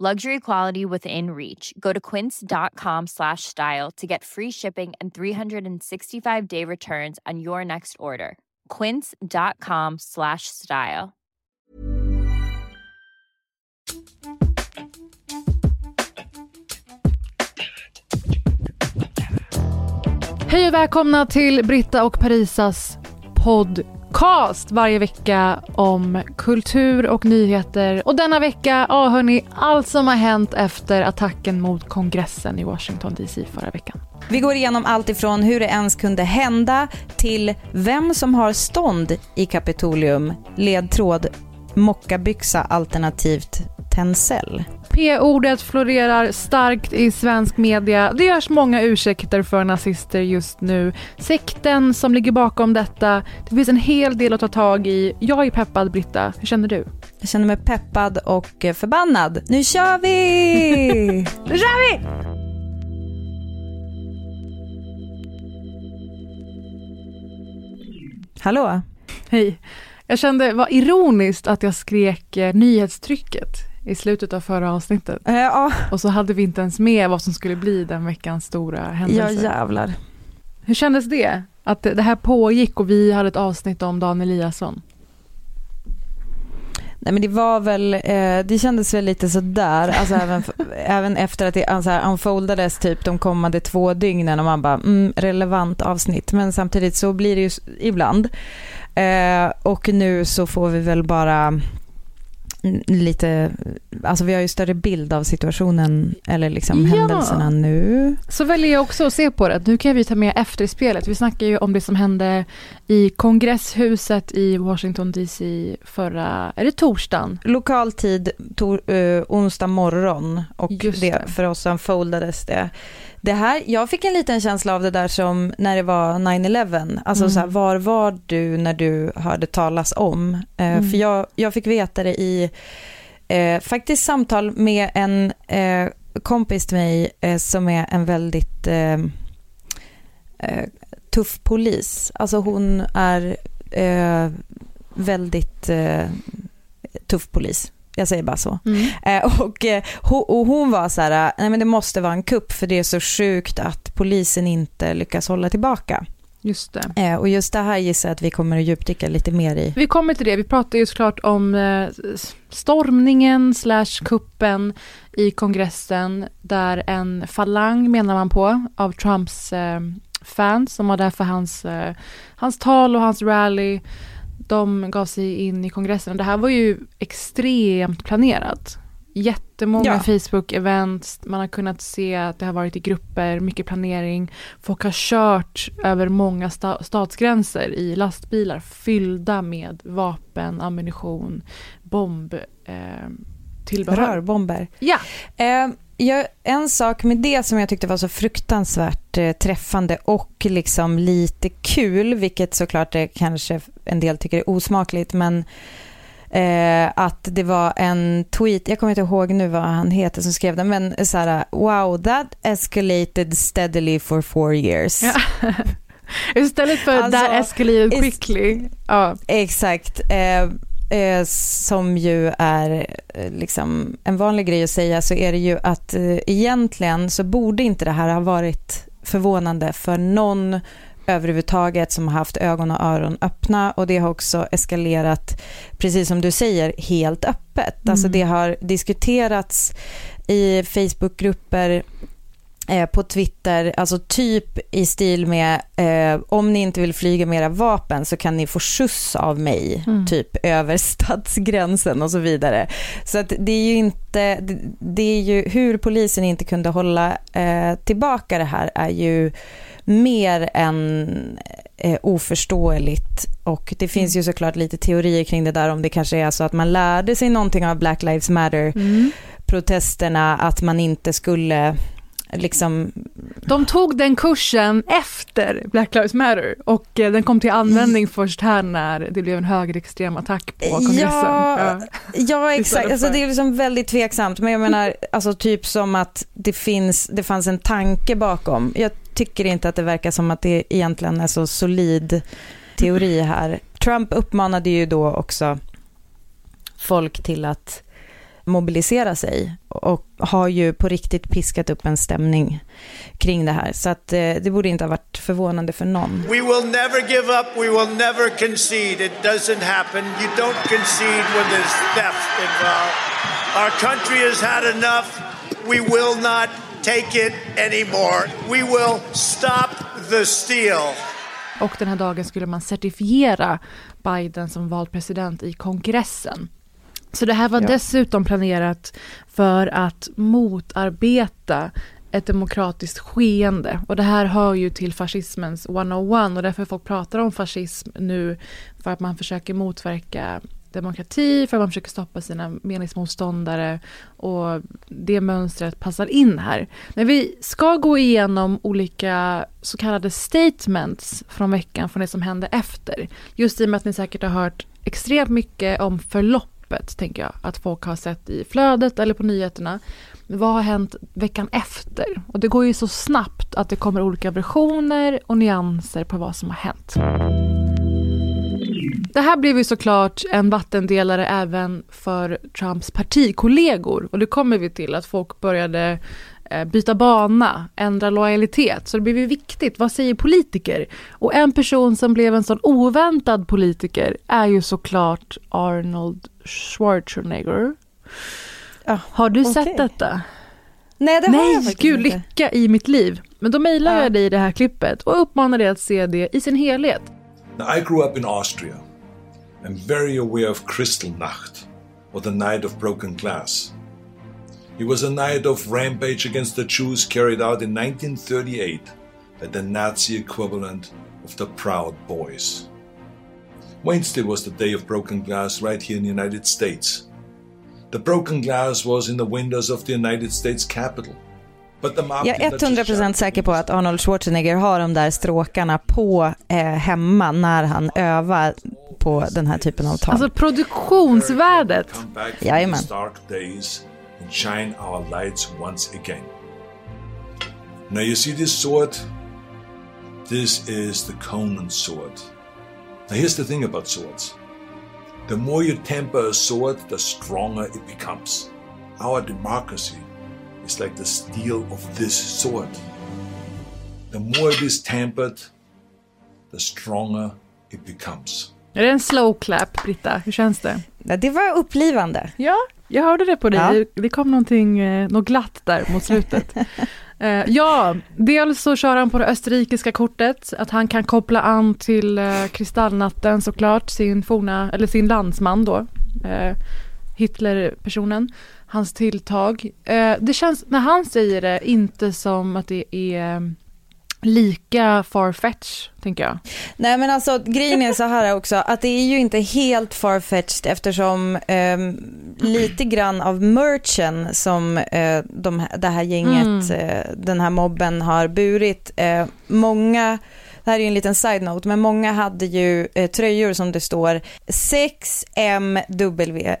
Luxury quality within reach. Go to quince.com slash style to get free shipping and 365-day returns on your next order. quince.com slash style. Hej och välkomna till Britta och Parisas podcast varje vecka om kultur och nyheter. Och denna vecka, ja hörni, allt som har hänt efter attacken mot kongressen i Washington DC förra veckan. Vi går igenom allt ifrån hur det ens kunde hända till vem som har stånd i Kapitolium, ledtråd mockabyxa alternativt tencel. P-ordet florerar starkt i svensk media. Det görs många ursäkter för nazister just nu. Sekten som ligger bakom detta, det finns en hel del att ta tag i. Jag är peppad, Britta. Hur känner du? Jag känner mig peppad och förbannad. Nu kör vi! nu kör vi! Hallå? Hej. Jag kände, vad ironiskt att jag skrek eh, nyhetstrycket i slutet av förra avsnittet. Eh, ja. Och så hade vi inte ens med vad som skulle bli den veckans stora händelse. Ja jävlar. Hur kändes det? Att det här pågick och vi hade ett avsnitt om Dan Eliasson. Nej men det var väl, eh, det kändes väl lite sådär, alltså även, även efter att det alltså, unfoldades typ de kommande två dygnen och man bara, mm, relevant avsnitt. Men samtidigt så blir det ju ibland. Eh, och nu så får vi väl bara lite, alltså vi har ju större bild av situationen eller liksom ja. händelserna nu. Så väljer jag också att se på det. Nu kan vi ta med efterspelet. Vi snackar ju om det som hände i kongresshuset i Washington DC förra, är det torsdagen? Lokal tid, tor, uh, onsdag morgon och det. det. för oss unfoldades det det här, jag fick en liten känsla av det där som när det var 9-11. Alltså mm. så här, var var du när du hörde talas om? Eh, mm. För jag, jag fick veta det i eh, faktiskt samtal med en eh, kompis till mig eh, som är en väldigt eh, eh, tuff polis. Alltså hon är väldigt tuff polis. Jag säger bara så. Mm. Eh, och, eh, och, hon var så här, nej men det måste vara en kupp för det är så sjukt att polisen inte lyckas hålla tillbaka. Just det. Eh, och just det här gissar jag att vi kommer att djupdyka lite mer i. Vi kommer till det. Vi pratar ju såklart om eh, stormningen slash kuppen i kongressen där en falang, menar man på, av Trumps eh, fans som var där för hans, eh, hans tal och hans rally de gav sig in i kongressen. Det här var ju extremt planerat. Jättemånga ja. Facebook-events, man har kunnat se att det har varit i grupper, mycket planering. Folk har kört över många sta statsgränser i lastbilar fyllda med vapen, ammunition, bomb, eh, tillbehör. Rörbomber. Ja. Eh, Ja, en sak med det som jag tyckte var så fruktansvärt eh, träffande och liksom lite kul, vilket såklart det kanske en del tycker är osmakligt, men eh, att det var en tweet, jag kommer inte ihåg nu vad han heter som skrev den, men så här, wow, that escalated steadily for four years. Ja. Istället för alltså, that escalated quickly. Ja. Exakt. Eh, eh, som ju är eh, liksom en vanlig grej att säga så är det ju att eh, egentligen så borde inte det här ha varit förvånande för någon överhuvudtaget som har haft ögon och öron öppna och det har också eskalerat, precis som du säger, helt öppet. Mm. Alltså det har diskuterats i Facebookgrupper eh, på Twitter, alltså typ i stil med eh, om ni inte vill flyga med era vapen så kan ni få skjuts av mig, mm. typ över stadsgränsen och så vidare. Så att det är ju inte, det, det är ju hur polisen inte kunde hålla eh, tillbaka det här är ju mer än eh, oförståeligt. Och det finns ju mm. såklart lite teorier kring det där om det kanske är så att man lärde sig någonting av Black Lives Matter-protesterna, mm. att man inte skulle liksom... De tog den kursen efter Black Lives Matter och eh, den kom till användning först här när det blev en högerextrem attack på kongressen. Ja, ja exakt. Alltså, det är liksom väldigt tveksamt, men jag menar alltså, typ som att det, finns, det fanns en tanke bakom. Jag tycker inte att det verkar som att det egentligen är så solid teori här. Trump uppmanade ju då också folk till att mobilisera sig och har ju på riktigt piskat upp en stämning kring det här. Så att eh, det borde inte ha varit förvånande för någon. We will never give up, we will never concede. It doesn't happen. You don't concede when there's theft involved. Our country has had enough. We will not take it anymore. We will stop the steal. Och den här dagen skulle man certifiera Biden som vald president i kongressen. Så det här var ja. dessutom planerat för att motarbeta ett demokratiskt skeende. Och det här hör ju till fascismens 101 och därför folk pratar om fascism nu för att man försöker motverka demokrati, för att man försöker stoppa sina meningsmotståndare och det mönstret passar in här. Men vi ska gå igenom olika så kallade statements från veckan, från det som hände efter. Just i och med att ni säkert har hört extremt mycket om förlopp öppet, tänker jag. Att folk har sett i flödet eller på nyheterna. Vad har hänt veckan efter? Och det går ju så snabbt att det kommer olika versioner och nyanser på vad som har hänt. Det här blev ju såklart en vattendelare även för Trumps partikollegor. Och det kommer vi till, att folk började byta bana, ändra lojalitet. Så det blev ju viktigt, vad säger politiker? Och en person som blev en sån oväntad politiker är ju såklart Arnold Schwarzenegger. Ja, har du okay. sett detta? Nej, det har Nej, jag gud, inte. lycka i mitt liv. Men då mejlar ja. jag dig det här klippet och uppmanar dig att se det i sin helhet. Now, I grew up in Austria. I'm very aware of Kristallnacht, or the night of broken glass. It was a night of rampage against the Jews carried out in 1938 by the Nazi equivalent of the Proud Boys. Wednesday was the day of broken glass right here in the United States. The broken glass was in the windows of the United States Capitol. Jag är 100% säker på att Arnold Schwarzenegger har de där stråkarna på eh, hemma när han övar på den här typen av tal. Alltså produktionsvärdet. Jajamän. And shine our lights once again. Now you see this sword? This is the Conan sword. Now here's the thing about swords. The more you temper a sword, the stronger it becomes. Our democracy is like the steel of this sword. The more it is tempered, the stronger it becomes. Är det en slow clap, Britta? Hur känns det? Det var upplivande. Ja, jag hörde det på dig. Ja. Det kom någonting, eh, något glatt där mot slutet. uh, ja, dels så kör han på det österrikiska kortet, att han kan koppla an till uh, Kristallnatten såklart, sin forna, eller sin landsman då, Hitler-personen, hans tilltag. Det känns, när han säger det, inte som att det är lika farfetch, tänker jag. Nej men alltså grejen är så här också, att det är ju inte helt farfetched eftersom eh, lite grann av merchen som eh, de, det här gänget, mm. eh, den här mobben har burit, eh, många det här är ju en liten side-note, men många hade ju eh, tröjor som det står 6MWE,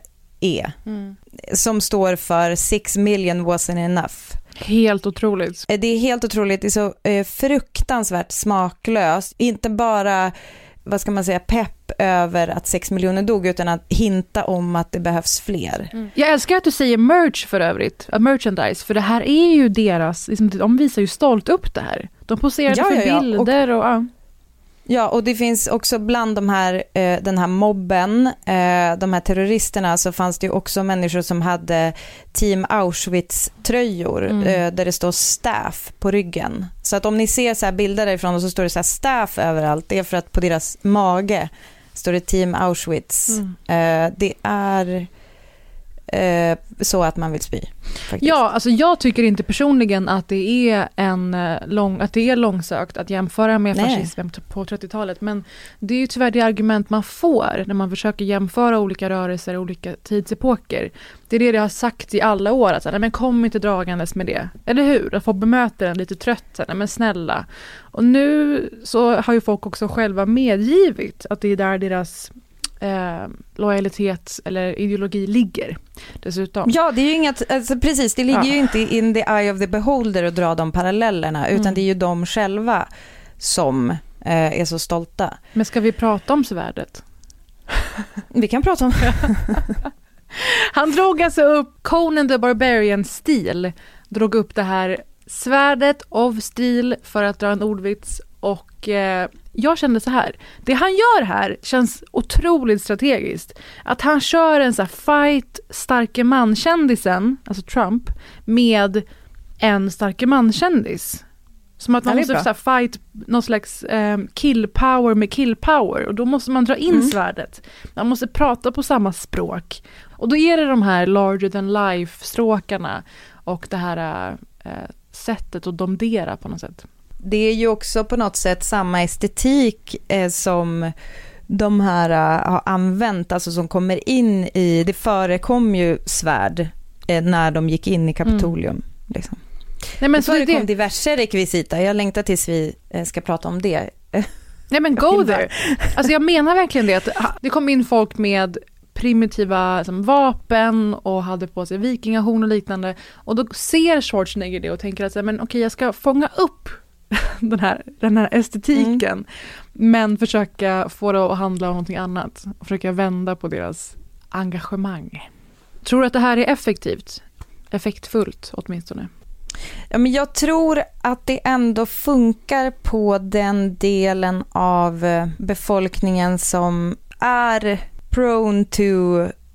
mm. som står för 6 million wasn't enough. Helt otroligt. Eh, det är helt otroligt. Det är så eh, fruktansvärt smaklöst. Inte bara, vad ska man säga, pepp över att sex miljoner dog, utan att hinta om att det behövs fler. Mm. Jag älskar att du säger merch för övrigt, merchandise, för det här är ju deras, liksom, de visar ju stolt upp det här. De poserar ja, för ja, ja. bilder och, och ja. Ja, och det finns också bland de här, eh, den här mobben, eh, de här terroristerna, så fanns det ju också människor som hade Team Auschwitz-tröjor mm. eh, där det står staff på ryggen. Så att om ni ser så bilder därifrån och så står det så staff överallt, det är för att på deras mage står det Team Auschwitz. Mm. Eh, det är eh, så att man vill spy. Faktiskt. Ja, alltså jag tycker inte personligen att det är en eh, lång, att det är långsökt att jämföra med Nej. fascismen på 30-talet. Men det är ju tyvärr det argument man får när man försöker jämföra olika rörelser och olika tidsepoker. Det är det det har sagt i alla år, att Nej, men kom inte dragandes med det. Eller hur? Att få bemöta den lite trött, Nej, men snälla. Och nu så har ju folk också själva medgivit att det är där deras eh, lojalitet eller ideologi ligger dessutom. Ja, det är ju inget, alltså, precis, det ligger ja. ju inte in the eye of the beholder att dra de parallellerna, utan mm. det är ju de själva som eh, är så stolta. Men ska vi prata om svärdet? vi kan prata om Han drog alltså upp Conan the Barbarian-stil, drog upp det här svärdet of stil för att dra en ordvits och eh, jag kände så här, det han gör här känns otroligt strategiskt. Att han kör en så här fight starke man-kändisen, alltså Trump, med en starke man-kändis. Som att man måste så fight någon slags eh, kill power med kill power och då måste man dra in mm. svärdet. Man måste prata på samma språk. Och då är det de här larger than life stråkarna och det här eh, sättet att domdera på något sätt det är ju också på något sätt samma estetik eh, som de här uh, har använt, alltså som kommer in i, det förekom ju svärd eh, när de gick in i Kapitolium. Mm. Liksom. Nej, men det förekom det... diverse rekvisita, jag längtar tills vi eh, ska prata om det. Nej men go there! Alltså jag menar verkligen det, att det kom in folk med primitiva liksom, vapen och hade på sig vikingahorn och liknande. Och då ser Schwarzenegger det och tänker att men okej, jag ska fånga upp den här, den här estetiken. Mm. Men försöka få det att handla om någonting annat. Och försöka vända på deras engagemang. Tror du att det här är effektivt? Effektfullt åtminstone? Ja, men jag tror att det ändå funkar på den delen av eh, befolkningen som är prone to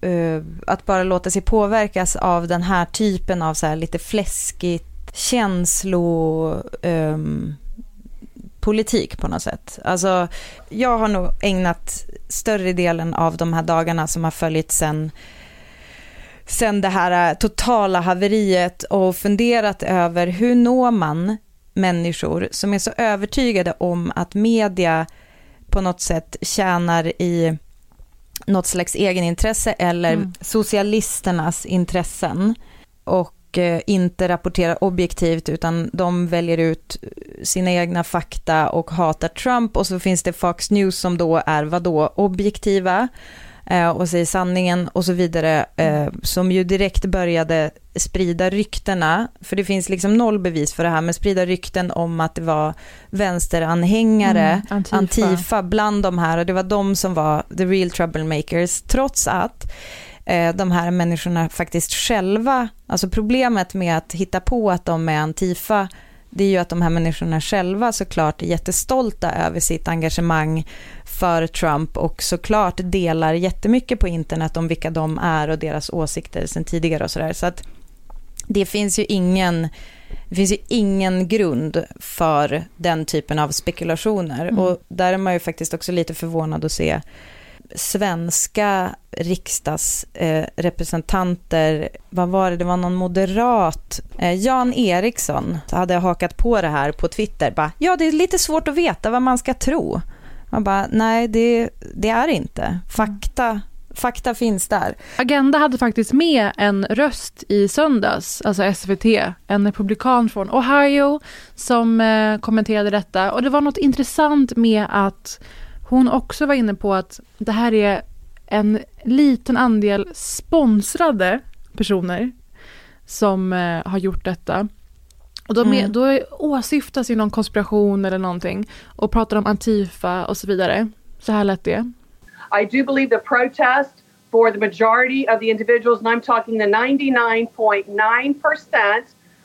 uh, att bara låta sig påverkas av den här typen av så här lite fläskigt känslopolitik um, på något sätt. Alltså, jag har nog ägnat större delen av de här dagarna som har följt sen sen det här äh, totala haveriet och funderat över hur når man människor som är så övertygade om att media på något sätt tjänar i något slags egenintresse eller mm. socialisternas intressen. Och och eh, inte rapporterar objektivt utan de väljer ut sina egna fakta och hatar Trump. Och så finns det Fox News som då är vadå? Objektiva eh, och säger sanningen och så vidare eh, som ju direkt började sprida ryktena. För det finns liksom noll bevis för det här men sprida rykten om att det var vänsteranhängare, mm, Antifa. Antifa bland de här. Och det var de som var the real troublemakers trots att de här människorna faktiskt själva, alltså problemet med att hitta på att de är Antifa, det är ju att de här människorna själva såklart är jättestolta över sitt engagemang för Trump och såklart delar jättemycket på internet om vilka de är och deras åsikter sen tidigare och sådär. Så att det finns ju ingen det finns ju ingen grund för den typen av spekulationer mm. och där är man ju faktiskt också lite förvånad att se svenska riksdagsrepresentanter, eh, vad var det, det var någon moderat, eh, Jan Eriksson hade hakat på det här på Twitter, bara, ja det är lite svårt att veta vad man ska tro. Man bara, nej det, det är inte. Fakta Fakta finns där. Agenda hade faktiskt med en röst i söndags, alltså SVT, en republikan från Ohio som eh, kommenterade detta. Och det var något intressant med att hon också var inne på att det här är en liten andel sponsrade personer som eh, har gjort detta. Och de är, mm. Då åsyftas ju någon konspiration eller någonting och pratar om Antifa och så vidare. Så här lät det. I do believe the protest for the majority of the individuals, and I'm talking the 99.9%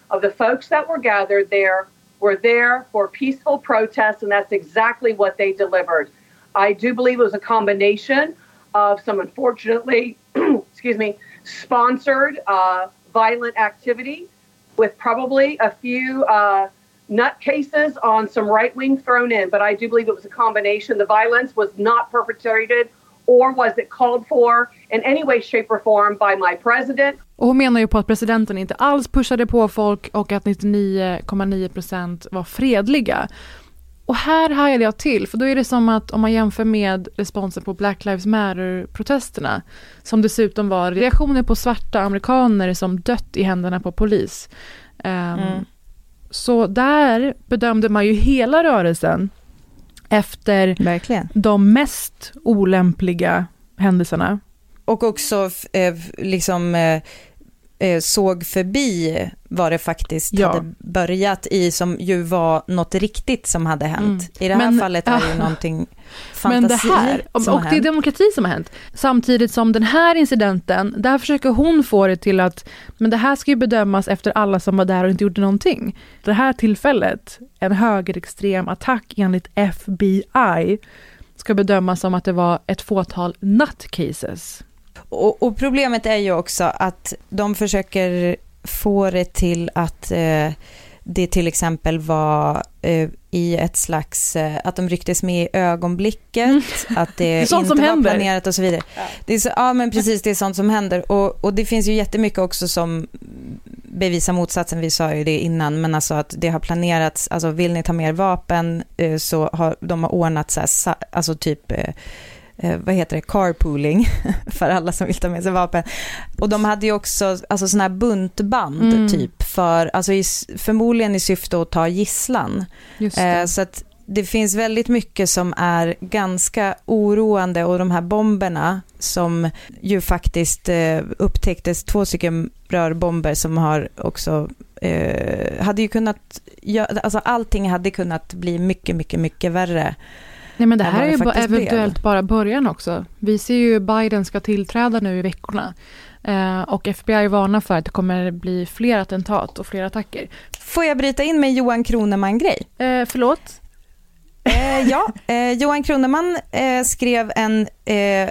of the folks that were gathered there were there for peaceful protests, and that's exactly what they delivered. I do believe it was a combination of some unfortunately, excuse me, sponsored uh, violent activity with probably a few uh, nutcases on some right wing thrown in. But I do believe it was a combination. The violence was not perpetrated or was it called for in any way, shape or form by my president. Och hon menar ju på att presidenten inte alls pushade på folk och att 99,9 var fredliga. Och här hajade jag till, för då är det som att om man jämför med responsen på Black Lives Matter-protesterna, som dessutom var reaktioner på svarta amerikaner som dött i händerna på polis. Um, mm. Så där bedömde man ju hela rörelsen efter Verkligen. de mest olämpliga händelserna. Och också eh, liksom eh, såg förbi vad det faktiskt ja. hade börjat i som ju var något riktigt som hade hänt. Mm. I det här men, fallet är det ju någonting fantasi men det här, och, och det är demokrati som har hänt. Samtidigt som den här incidenten, där försöker hon få det till att men det här ska ju bedömas efter alla som var där och inte gjorde någonting. Det här tillfället, en högerextrem attack enligt FBI, ska bedömas som att det var ett fåtal nutcases. Och, och, problemet är ju också att de försöker få det till att eh, det till exempel var eh, i ett slags, eh, att de rycktes med i ögonblicket, mm. att det, det inte var händer. planerat och så vidare. Ja. Det är så, ja men precis, det är sånt som händer. Och, och det finns ju jättemycket också som bevisar motsatsen, vi sa ju det innan, men alltså att det har planerats, alltså vill ni ta mer vapen eh, så har de har ordnat så här, alltså typ eh, vad heter det, carpooling för alla som vill ta med sig vapen. Och de hade ju också alltså sådana här buntband mm. typ för, alltså i, förmodligen i syfte att ta gisslan. Eh, så att det finns väldigt mycket som är ganska oroande och de här bomberna som ju faktiskt eh, upptäcktes, två stycken rörbomber som har också eh, hade ju kunnat, alltså allting hade kunnat bli mycket, mycket, mycket värre. Nej men det här är ju eventuellt blev. bara början också. Vi ser ju Biden ska tillträda nu i veckorna. Eh, och FBI varnar för att det kommer bli fler attentat och fler attacker. Får jag bryta in med Johan Kroneman-grej? Eh, förlåt? Eh, ja, eh, Johan Kroneman eh, skrev en eh,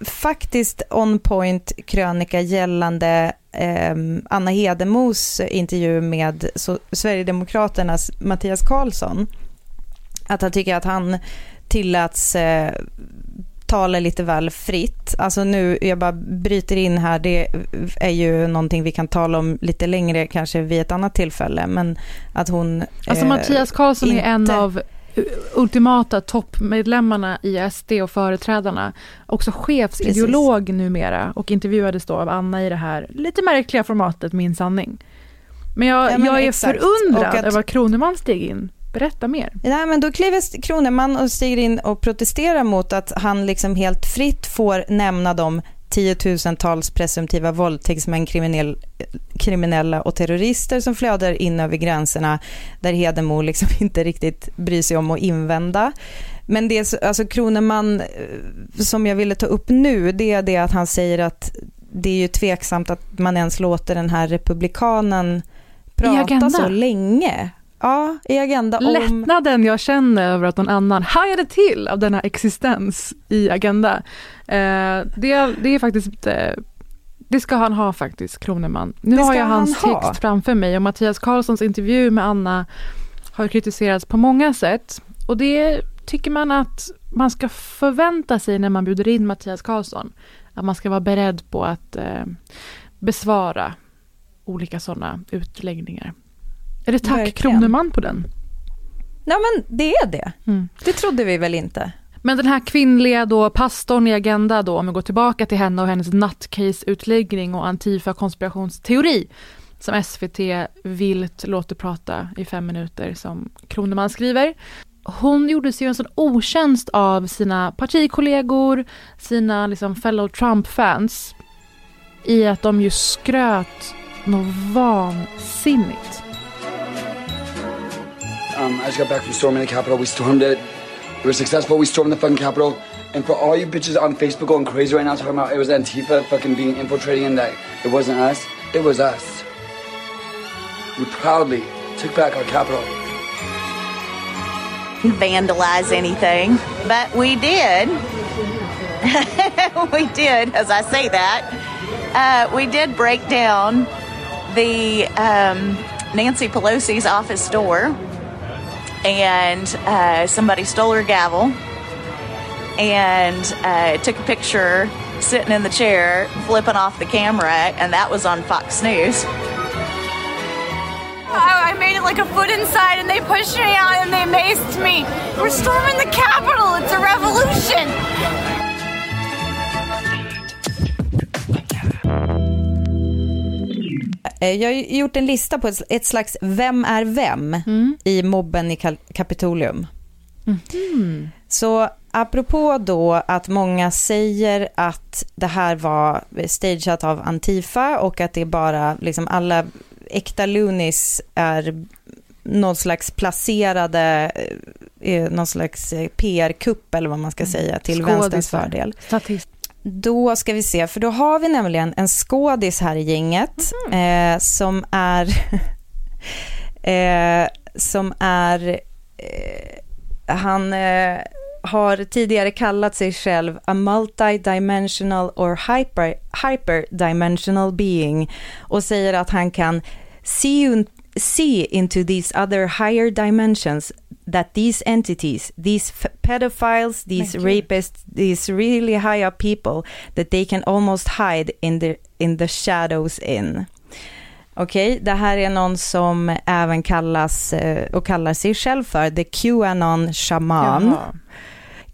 faktiskt on point krönika gällande Anna Hedemos intervju med Sverigedemokraternas Mattias Karlsson. Att han tycker att han tilläts eh, tala lite väl fritt. Alltså nu, jag bara bryter in här, det är ju någonting vi kan tala om lite längre, kanske vid ett annat tillfälle, men att hon... Alltså Mattias Karlsson inte... är en av ultimata toppmedlemmarna i SD och företrädarna. Också chefsideolog Precis. numera och intervjuades då av Anna i det här lite märkliga formatet Min sanning. Men jag, ja, men jag är exakt. förundrad att... över att Kroneman steg in. Berätta mer. Nej, men då kliver Kroneman och stiger in och protesterar mot att han liksom helt fritt får nämna de tiotusentals presumtiva våldtäktsmän, kriminell, kriminella och terrorister som flödar in över gränserna där Hedemo liksom inte riktigt bryr sig om att invända. Men det alltså Kroneman eh, som jag ville ta upp nu, det är det att han säger att det är ju tveksamt att man ens låter den här republikanen prata så länge. Ja, i Agenda om... Lättnaden jag känner över att någon annan hajade till av denna existens i Agenda. Eh, det, det är faktiskt eh, det ska han ha faktiskt, Kroneman. Nu har jag hans text ha. framför mig och Mattias Karlssons intervju med Anna har kritiserats på många sätt. Och det tycker man att man ska förvänta sig när man bjuder in Mattias Karlsson. Att man ska vara beredd på att eh, besvara olika sådana utläggningar. Är det tack Verkligen. Kroneman på den? Ja men det är det. Mm. Det trodde vi väl inte. Men den här kvinnliga då pastorn i Agenda då, om vi går tillbaka till henne och hennes nutcase-utläggning och Antifa-konspirationsteori som SVT vilt låter prata i fem minuter som Kroneman skriver. Hon gjorde sig en sån otjänst av sina partikollegor, sina liksom fellow Trump-fans i att de ju skröt något vansinnigt Um, I just got back from storming the Capitol. We stormed it. We were successful. We stormed the fucking Capitol. And for all you bitches on Facebook going crazy right now talking about it was Antifa fucking being infiltrating and that it wasn't us, it was us. We proudly took back our capital. We vandalize anything, but we did. we did, as I say that. Uh, we did break down the um, Nancy Pelosi's office door, and uh, somebody stole her gavel and uh, took a picture sitting in the chair, flipping off the camera, and that was on Fox News. I, made it like a foot inside and they pushed me out and they maced me. We're storming the Capitol. It's a revolution. Jag har gjort en lista på ett slags Vem är vem mm. i mobben i Kapitolium. Mm. Så apropå då att många säger att det här var stageat av Antifa och att det är bara liksom alla äkta Lunis är någon slags placerade, eh, någon slags eh, PR-kupp eller vad man ska mm. säga till Skådisar. vänsterns fördel. Statist. Då ska vi se, för då har vi nämligen en skådis här i gänget mm. eh, som är eh, som är eh, han eh, har tidigare kallat sig själv a multidimensional or hyper, hyperdimensional being och säger att han kan see, see into these other higher dimensions that these entities, these pedophiles, these rapists, these really high up people, that they can almost hide in the, in the shadows in. Okej, okay, det här är någon som även kallas eh, och kallar sig själv för the Qanon shaman. Jaha.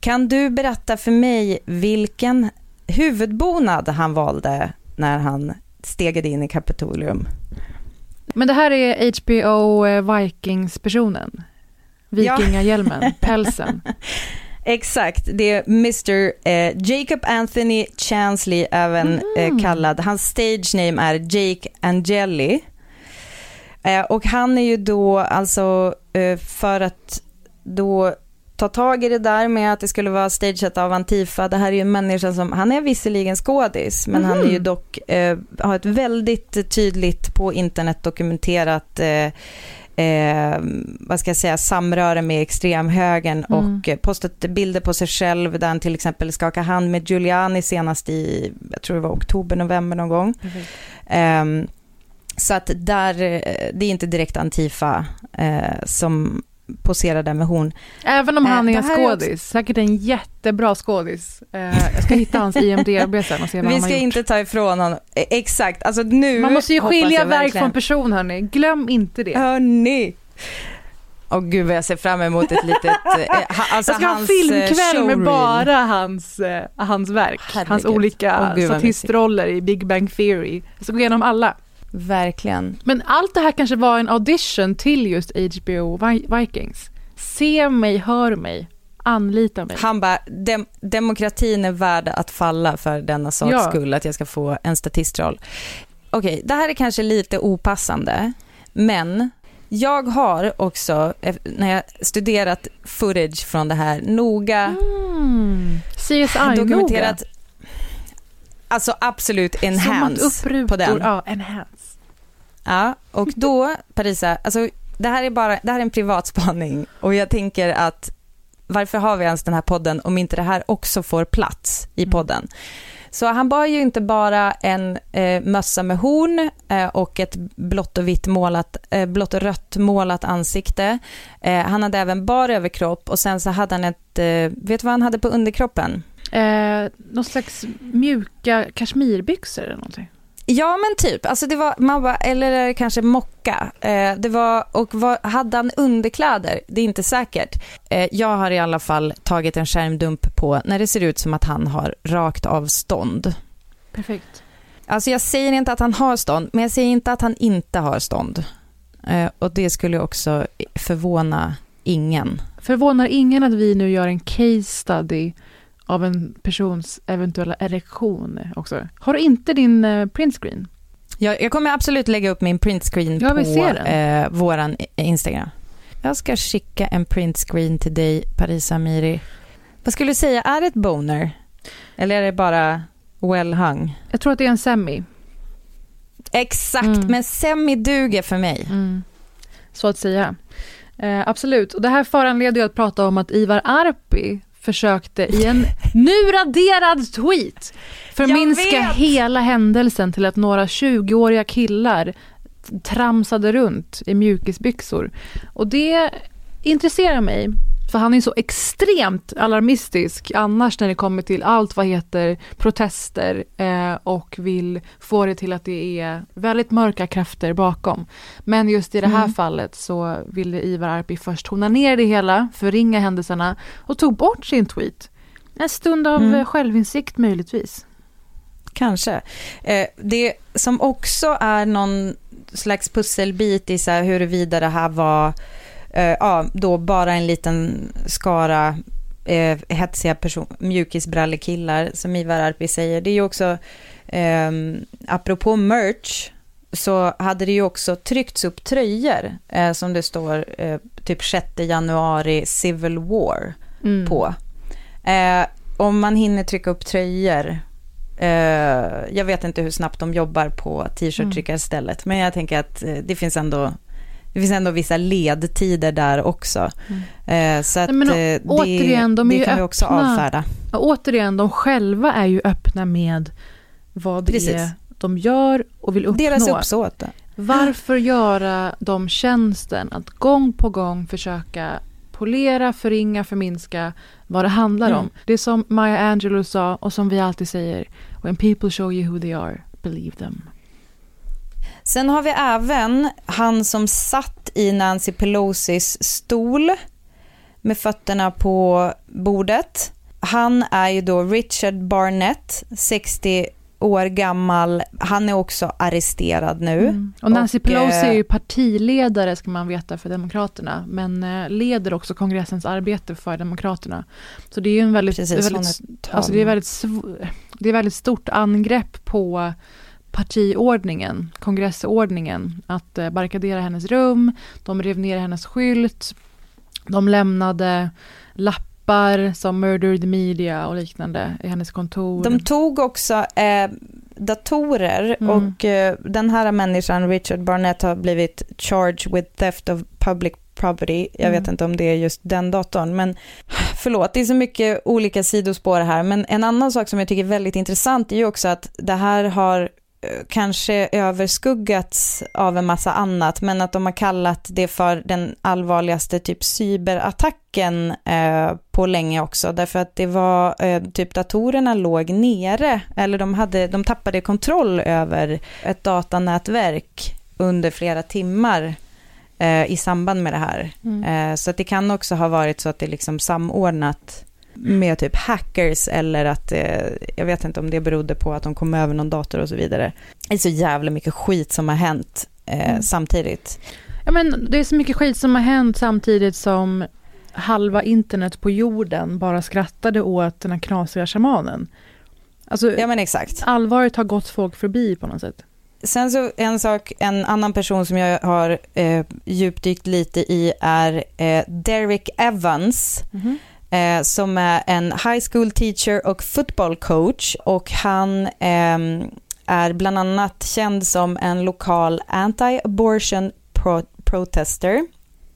Kan du berätta för mig vilken huvudbonad han valde när han stegade in i Kapitolium? Men det här är HBO eh, Vikings-personen? Vikingahjälmen, ja. pälsen. Exakt, det är Mr eh, Jacob Anthony Chansley, även mm. eh, kallad. Hans stage name är Jake Angeli. Eh, och han är ju då alltså för att då ta tag i det där med att det skulle vara stageat av Antifa. Det här är ju en människa som, han är visserligen skådis, men mm. han är ju mhm. dock, eh, har ett väldigt tydligt på internet dokumenterat eh, Eh, vad ska jag säga, samröre med extremhögern mm. och postat bilder på sig själv där han till exempel skakar hand med Giuliani senast i, jag tror det var oktober, november någon gång. Mm. Eh, så att där, eh, det är inte direkt Antifa eh, som posera där med hon. Även om han eh, är en skådis, också... säkert en jättebra skådis. Eh, jag ska hitta hans IMDB sen och se vad Vi han ska inte ta ifrån honom, eh, exakt, alltså nu Man måste ju skilja verk från person hörni, glöm inte det. Hörni. Åh oh, gud vad jag ser fram emot ett litet, eh, alltså Jag ska ha en filmkväll med bara hans, hans verk, Herregud. hans olika oh, statistroller i Big Bang Theory. Jag ska gå igenom alla. Verkligen. Men allt det här kanske var en audition till just HBO Vikings. Se mig, hör mig, anlita mig. Han bara, Dem demokratin är värd att falla för denna saks ja. skull, att jag ska få en statistroll. Okej, okay, det här är kanske lite opassande, men jag har också, när jag studerat footage från det här, noga mm. CSI dokumenterat, noga. alltså absolut enhance på den. Ja, enhance. Ja, och då, Parisa, alltså, det, här är bara, det här är en privatspaning och jag tänker att varför har vi ens den här podden om inte det här också får plats i mm. podden? Så han bar ju inte bara en eh, mössa med horn eh, och ett blått och vitt målat, eh, blått och rött målat ansikte. Eh, han hade även bar överkropp och sen så hade han ett, eh, vet du vad han hade på underkroppen? Eh, någon slags mjuka kashmirbyxor eller någonting. Ja men typ, alltså det var, man bara, eller kanske mocka. Eh, det var, och var, hade han underkläder? Det är inte säkert. Eh, jag har i alla fall tagit en skärmdump på när det ser ut som att han har rakt avstånd. Perfekt. Alltså jag säger inte att han har stånd, men jag säger inte att han inte har stånd. Eh, och det skulle också förvåna ingen. Förvånar ingen att vi nu gör en case study av en persons eventuella erektion också. Har du inte din eh, printscreen? Ja, jag kommer absolut lägga upp min printscreen ja, på eh, våran Instagram. Jag ska skicka en printscreen till dig, Parisa Amiri. Vad skulle du säga, är det ett boner? Eller är det bara well hung? Jag tror att det är en semi. Exakt, mm. men semi duger för mig. Mm. Så att säga. Eh, absolut, och det här föranleder ju att prata om att Ivar Arpi försökte i en nu raderad tweet förminska hela händelsen till att några 20-åriga killar tramsade runt i mjukisbyxor. Och det intresserar mig, för han är så extremt alarmistisk annars när det kommer till allt vad heter protester eh, och vill få det till att det är väldigt mörka krafter bakom. Men just i det här mm. fallet så ville Ivar Arpi först tona ner det hela, förringa händelserna och tog bort sin tweet. En stund av mm. självinsikt möjligtvis. Kanske. Eh, det som också är någon slags pusselbit i så här huruvida det här var ja, då bara en liten skara eh, hetsiga person, mjukisbrallekillar, som Ivar Arpi säger. Det är ju också, eh, apropå merch, så hade det ju också tryckts upp tröjor eh, som det står eh, typ 6 januari Civil War mm. på. Eh, om man hinner trycka upp tröjor Uh, jag vet inte hur snabbt de jobbar på t-shirt-tryckarstället, mm. men jag tänker att uh, det finns ändå det finns ändå vissa ledtider där också. Mm. Uh, så att, Nej, det, återigen, de det kan vi också avfärda. återigen, de själva är ju öppna med vad det Precis. är de gör och vill uppnå. Deras uppsåt. Varför göra dem tjänsten att gång på gång försöka polera, förringa, förminska vad det handlar mm. om. Det är som Maya Angelou sa och som vi alltid säger, when people show you who they are, believe them. Sen har vi även han som satt i Nancy Pelosis stol med fötterna på bordet. Han är ju då Richard Barnett, 60 år gammal. Han är också arresterad nu. Mm. Och Nancy och, Pelosi är ju eh, partiledare ska man veta för Demokraterna, men eh, leder också kongressens arbete för Demokraterna. Så det är en väldigt, Precis, väldigt, alltså det är väldigt, det är väldigt stort angrepp på partiordningen, kongressordningen, att eh, barrikadera hennes rum, de rev ner hennes skylt, de lämnade lappar appar som Murder the Media och liknande i hennes kontor. De tog också eh, datorer mm. och eh, den här människan, Richard Barnett, har blivit charged with theft of public property. Jag mm. vet inte om det är just den datorn, men förlåt, det är så mycket olika sidospår här. Men en annan sak som jag tycker är väldigt intressant är ju också att det här har kanske överskuggats av en massa annat, men att de har kallat det för den allvarligaste typ cyberattacken eh, på länge också, därför att det var eh, typ datorerna låg nere, eller de, hade, de tappade kontroll över ett datanätverk under flera timmar eh, i samband med det här. Mm. Eh, så att det kan också ha varit så att det liksom samordnat med typ hackers eller att, eh, jag vet inte om det berodde på att de kom över någon dator och så vidare. Det är så jävla mycket skit som har hänt eh, mm. samtidigt. Ja men det är så mycket skit som har hänt samtidigt som halva internet på jorden bara skrattade åt den här knasiga shamanen. Alltså, ja men exakt. Allvaret har gått folk förbi på något sätt. Sen så en sak, en annan person som jag har eh, djupdykt lite i är eh, Derek Evans. Mm -hmm eh, som är en high school teacher och football coach och han eh, är bland annat känd som en lokal anti-abortion pro protester.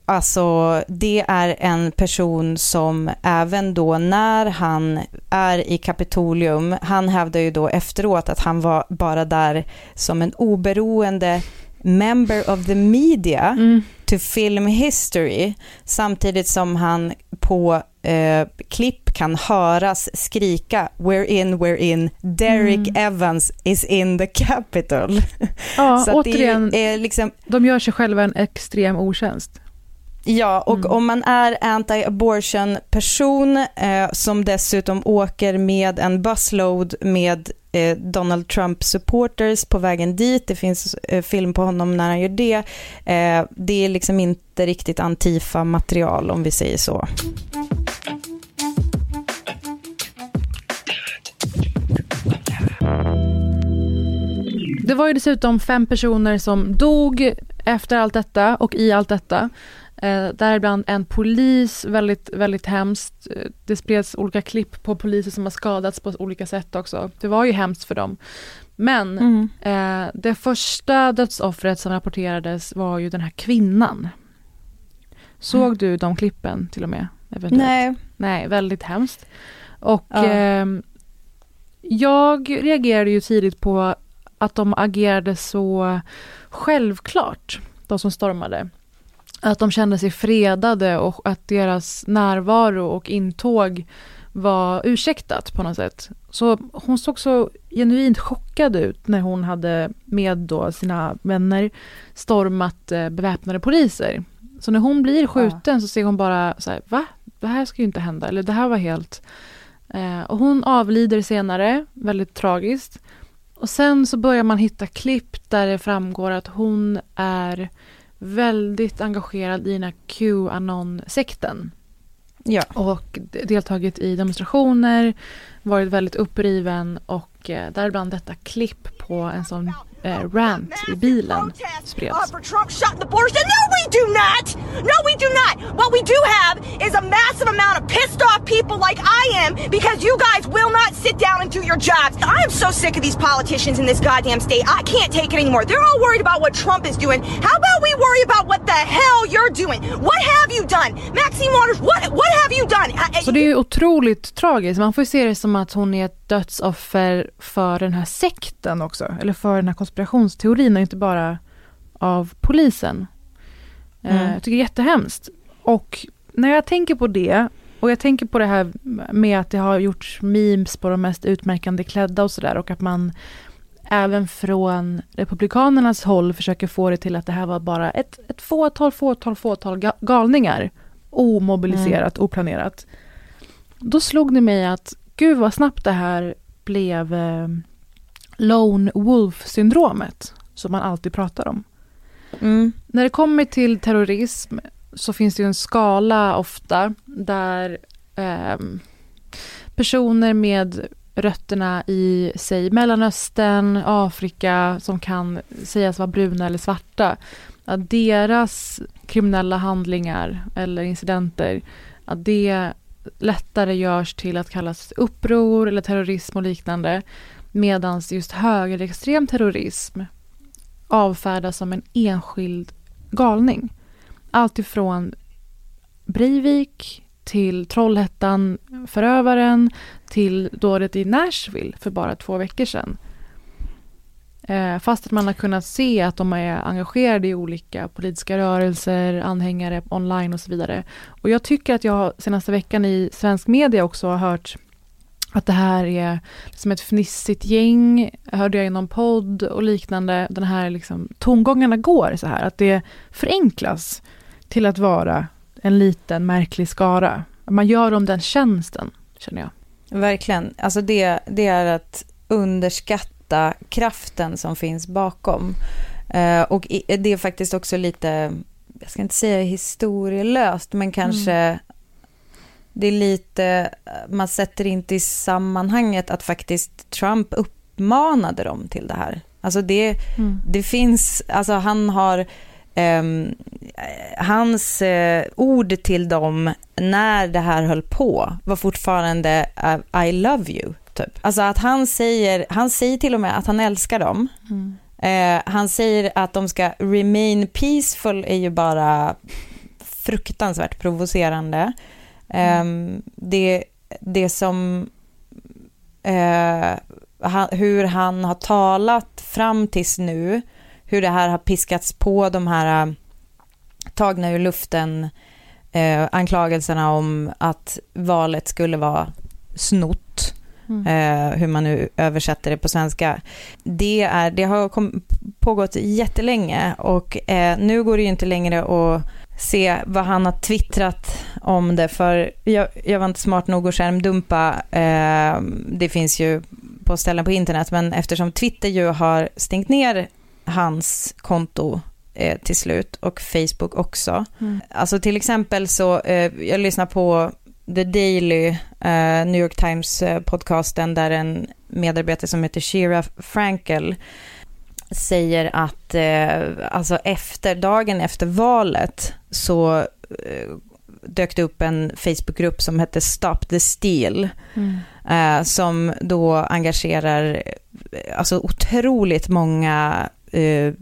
Alltså det är en person som även då när han är i Kapitolium, han hävdar ju då efteråt att han var bara där som en oberoende member of the media mm. to film history, samtidigt som han på eh, klipp kan höras skrika “We're in, we're in, Derek mm. Evans is in the capital”. Ja, Så återigen, det är liksom, de gör sig själva en extrem otjänst. Ja, och mm. om man är anti-abortion person eh, som dessutom åker med en busload med Eh, Donald Trump supporters på vägen dit, det finns eh, film på honom när han gör det, eh, det är liksom inte riktigt Antifa-material om vi säger så. Det var ju dessutom fem personer som dog efter allt detta och i allt detta. Eh, däribland en polis, väldigt, väldigt hemskt. Eh, det spreds olika klipp på poliser som har skadats på olika sätt också. Det var ju hemskt för dem. Men mm. eh, det första dödsoffret som rapporterades var ju den här kvinnan. Såg mm. du de klippen till och med? Eventuellt? Nej. Nej, väldigt hemskt. Och ja. eh, jag reagerade ju tidigt på att de agerade så självklart, de som stormade. Att de kände sig fredade och att deras närvaro och intåg var ursäktat på något sätt. Så hon såg så genuint chockad ut när hon hade med då sina vänner stormat eh, beväpnade poliser. Så när hon blir skjuten ja. så ser hon bara så här, va? Det här ska ju inte hända, eller det här var helt... Eh, och hon avlider senare, väldigt tragiskt. Och sen så börjar man hitta klipp där det framgår att hon är väldigt engagerad i den här Qanon-sekten. Ja. Och deltagit i demonstrationer, varit väldigt uppriven och eh, däribland detta klipp på en sån eh, rant i bilen spreds. Uh, no we do not! No we do not! What we do have is a massive amount of pissed off people like I am because you guys will not sit down and do your jobs. I am so sick of these politicians in this goddamn state. I can't take it anymore. They're all worried about what Trump is doing. How about we worry about what the hell you're doing? What have you done? Maxine Waters, what, what have you done? Så det är ju otroligt tragiskt. Man får se det som att hon är ett dödsoffer för den här sekten också. Eller för den här konspirationsteorin och inte bara av polisen. Eh, mm. Jag tycker det är jättehemskt. Och när jag tänker på det och jag tänker på det här med att det har gjorts memes på de mest utmärkande klädda och sådär och att man även från Republikanernas håll försöker få det till att det här var bara ett, ett fåtal, fåtal, fåtal galningar. Omobiliserat, mm. oplanerat. Då slog det mig att gud vad snabbt det här blev eh, Lone Wolf-syndromet som man alltid pratar om. Mm. När det kommer till terrorism så finns det ju en skala ofta där eh, personer med rötterna i, säg Mellanöstern, Afrika, som kan sägas vara bruna eller svarta, att deras kriminella handlingar eller incidenter, att det lättare görs till att kallas uppror eller terrorism och liknande. Medan just högerextrem terrorism avfärdas som en enskild galning. Allt ifrån Breivik till Trollhättan, förövaren, till dådet i Nashville för bara två veckor sedan. Eh, fast att man har kunnat se att de är engagerade i olika politiska rörelser, anhängare online och så vidare. Och jag tycker att jag senaste veckan i svensk media också har hört att det här är som ett fnissigt gäng, hörde jag i någon podd och liknande. Den här liksom, tongångarna går så här, att det förenklas till att vara en liten märklig skara. Man gör dem den tjänsten, känner jag. Verkligen. Alltså det, det är att underskatta mäta kraften som finns bakom. Eh, och det är faktiskt också lite, jag ska inte säga historielöst, men kanske mm. det är lite, man sätter inte i sammanhanget att faktiskt Trump uppmanade dem till det här. Alltså det, mm. det finns, alltså han har, Um, hans uh, ord till dem när det här höll på var fortfarande uh, I love you. Typ. Alltså att han säger, han säger till och med att han älskar dem. Mm. Eh, han säger att de ska remain peaceful är ju bara fruktansvärt provocerande. Mm. Eh, det, det som, eh, han, hur han har talat fram tills nu, hur det här har piskats på de här eh, tagna ur luften eh, anklagelserna om att valet skulle vara snott. Mm. Eh, hur man nu översätter det på svenska. Det, är, det har pågått jättelänge och eh, nu går det ju inte längre att se vad han har twittrat om det, för jag, jag var inte smart nog att skärmdumpa. Eh, det finns ju på ställen på internet, men eftersom Twitter ju har stängt ner hans konto till slut och Facebook också. Mm. Alltså till exempel så, jag lyssnar på The Daily, uh, New York Times-podcasten, uh, där en medarbetare som heter Shira Frankel säger att uh, alltså efter, dagen efter valet så uh, dök det upp en Facebookgrupp som hette Stop the Steal, mm. uh, som då engagerar alltså otroligt många eh,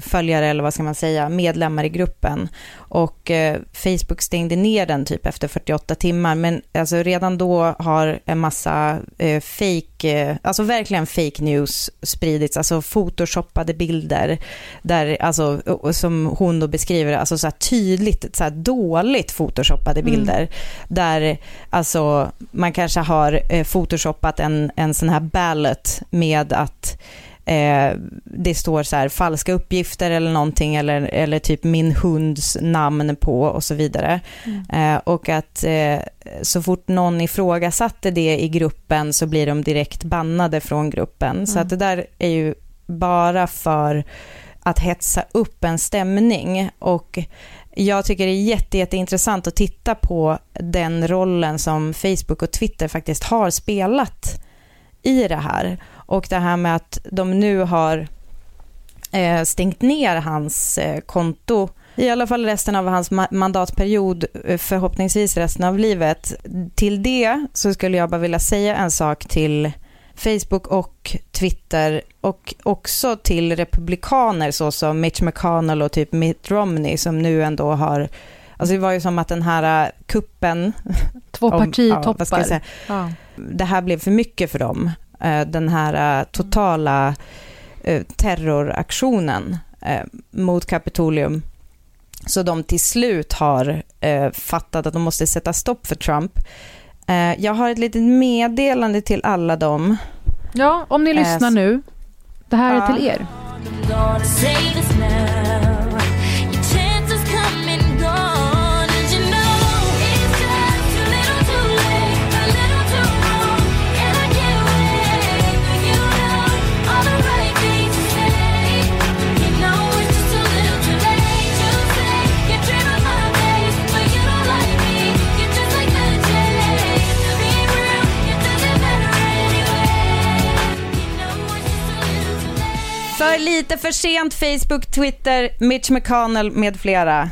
följare, eller vad ska man säga, medlemmar i gruppen. Och eh, Facebook stängde ner den typ efter 48 timmar, men alltså redan då har en massa eh, fake, eh, alltså verkligen fake news spridits, alltså photoshoppade bilder, där, alltså, som hon då beskriver, alltså så här tydligt, så här dåligt photoshoppade mm. bilder, mm. där alltså man kanske har eh, photoshoppat en, en sån här ballot med att eh, det står så här falska uppgifter eller någonting eller, eller typ min hunds namn på och så vidare. Mm. Eh, och att eh, så fort någon ifrågasatte det i gruppen så blir de direkt bannade från gruppen. Mm. Så att det där är ju bara för att hetsa upp en stämning och jag tycker det är jätte, jätteintressant att titta på den rollen som Facebook och Twitter faktiskt har spelat i det här. Och det här med att de nu har eh, stängt ner hans eh, konto i alla fall resten av hans mandatperiod, eh, förhoppningsvis resten av livet. Till det så skulle jag bara vilja säga en sak till Facebook och Twitter och också till republikaner såsom Mitch McConnell och typ Mitt Romney som nu ändå har Alltså det var ju som att den här kuppen... Två partitoppar. Ja, ja. Det här blev för mycket för dem. Eh, den här eh, totala eh, terroraktionen mot Kapitolium. Så de till slut har fattat att de måste sätta stopp för Trump. Jag har ett litet meddelande till alla dem. Ja, om ni lyssnar nu. Det här är till er. För lite för sent Facebook, Twitter, Mitch McConnell med flera.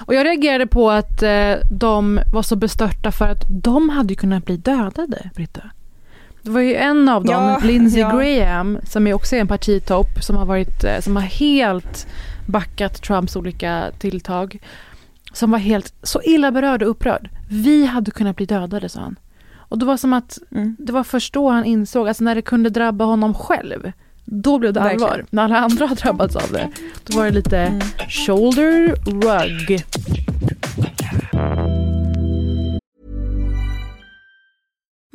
Och jag reagerade på att eh, de var så bestörta för att de hade kunnat bli dödade, Britta. Det var ju en av dem, ja, Lindsey ja. Graham, som är också en partitopp, som har, varit, eh, som har helt backat Trumps olika tilltag. Som var helt så illa berörd och upprörd. Vi hade kunnat bli dödade, sa han. Och det var som att, mm. det var först då han insåg, alltså när det kunde drabba honom själv. Då blev det allvar. När alla andra har drabbats av det, då var det lite mm. shoulder rug.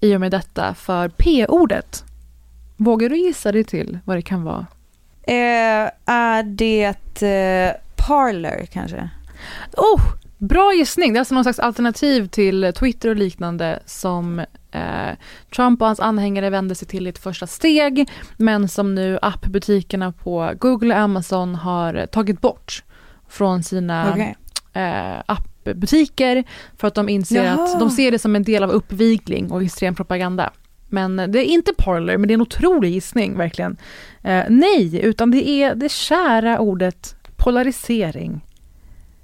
i och med detta för P-ordet. Vågar du gissa dig till vad det kan vara? Eh, är det eh, parlor kanske? Oh, bra gissning. Det är alltså någon slags alternativ till Twitter och liknande som eh, Trump och hans anhängare vände sig till i ett första steg men som nu appbutikerna på Google och Amazon har tagit bort från sina okay. eh, appbutiker för att de inser Jaha. att de ser det som en del av uppvigling och extrem propaganda. Men det är inte parlor, men det är en otrolig gissning verkligen. Eh, nej, utan det är det kära ordet polarisering.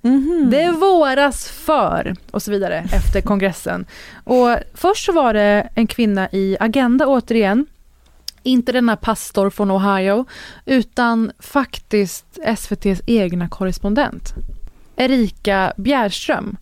Mm -hmm. Det våras för och så vidare efter kongressen. Och först så var det en kvinna i Agenda återigen, inte denna pastor från Ohio, utan faktiskt SVTs egna korrespondent, Erika Bjärström.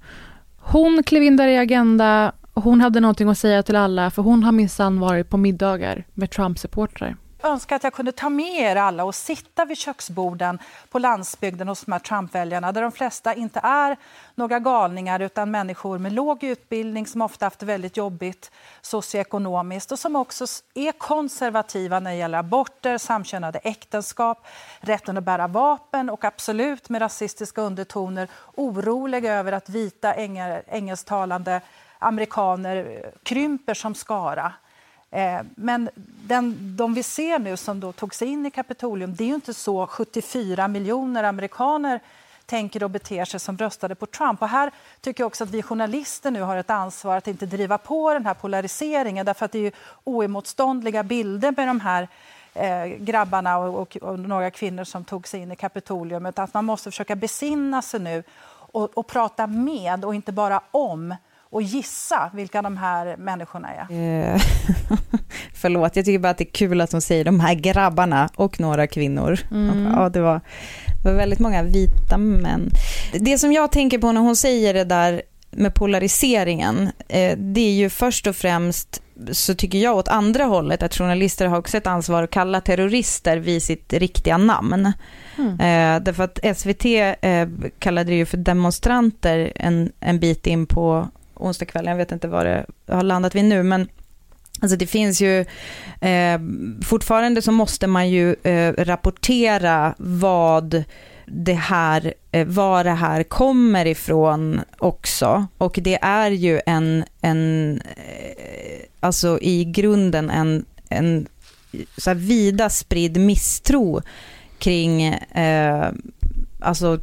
Hon klev in där i Agenda hon hade någonting att säga till alla, för hon har minsann varit på middagar med Trump-supportrar önskar att jag kunde ta med er alla och sitta vid köksborden på landsbygden hos de här Trump-väljarna där de flesta inte är några galningar utan människor med låg utbildning som ofta haft det väldigt jobbigt socioekonomiskt och som också är konservativa när det gäller aborter, samkönade äktenskap, rätten att bära vapen och absolut med rasistiska undertoner oroliga över att vita engelsktalande amerikaner eh, krymper som skara. Eh, men den, de vi ser nu som då tog sig in i Kapitolium, det är ju inte så 74 miljoner amerikaner tänker och beter sig som röstade på Trump. Och här tycker jag också att vi journalister nu har ett ansvar att inte driva på den här polariseringen därför att det är ju oemotståndliga bilder med de här eh, grabbarna och, och, och, några kvinnor som tog sig in i Kapitolium. Att man måste försöka besinna sig nu och, och prata med och inte bara om och gissa vilka de här människorna är. Eh, förlåt, jag tycker bara att det är kul att de säger de här grabbarna och några kvinnor. Mm. Ja, det var, det var väldigt många vita män. Det som jag tänker på när hon säger det där med polariseringen, eh, det är ju först och främst så tycker jag åt andra hållet att journalister har också ett ansvar att kalla terrorister vid sitt riktiga namn. Mm. Eh, därför att SVT eh, kallade det ju för demonstranter en, en bit in på onsdagskvällen, jag vet inte vad det har landat vid nu, men Alltså det finns ju, eh, fortfarande så måste man ju eh, rapportera vad det här, eh, var det här kommer ifrån också. Och det är ju en, en eh, alltså i grunden en, en så här vida spridd misstro kring eh, alltså